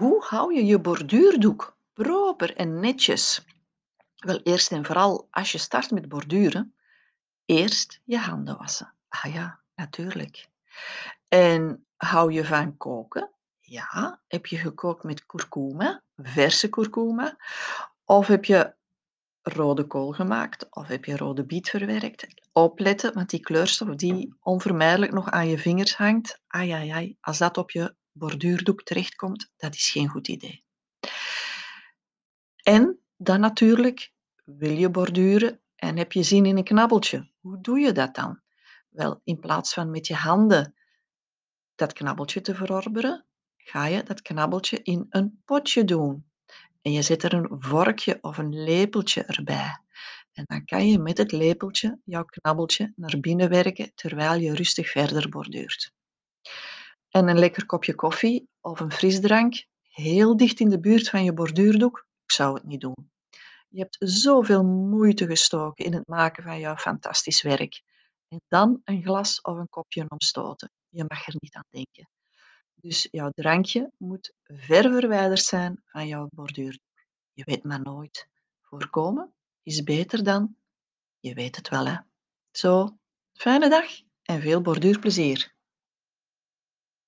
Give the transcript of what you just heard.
Hoe hou je je borduurdoek proper en netjes? Wel, eerst en vooral als je start met borduren, eerst je handen wassen. Ah ja, natuurlijk. En hou je van koken? Ja, heb je gekookt met kurkuma, verse kurkuma? Of heb je rode kool gemaakt? Of heb je rode biet verwerkt? Opletten, want die kleurstof die onvermijdelijk nog aan je vingers hangt. Ai, ai, ai, als dat op je borduurdoek terechtkomt, dat is geen goed idee. En dan natuurlijk, wil je borduren en heb je zin in een knabbeltje. Hoe doe je dat dan? Wel, in plaats van met je handen dat knabbeltje te verorberen, ga je dat knabbeltje in een potje doen. En je zet er een vorkje of een lepeltje erbij. En dan kan je met het lepeltje jouw knabbeltje naar binnen werken terwijl je rustig verder borduurt. En een lekker kopje koffie of een frisdrank, heel dicht in de buurt van je borduurdoek, ik zou het niet doen. Je hebt zoveel moeite gestoken in het maken van jouw fantastisch werk. En dan een glas of een kopje omstoten. Je mag er niet aan denken. Dus jouw drankje moet ver verwijderd zijn van jouw borduurdoek. Je weet maar nooit. Voorkomen is beter dan je weet het wel, hè. Zo, fijne dag en veel borduurplezier.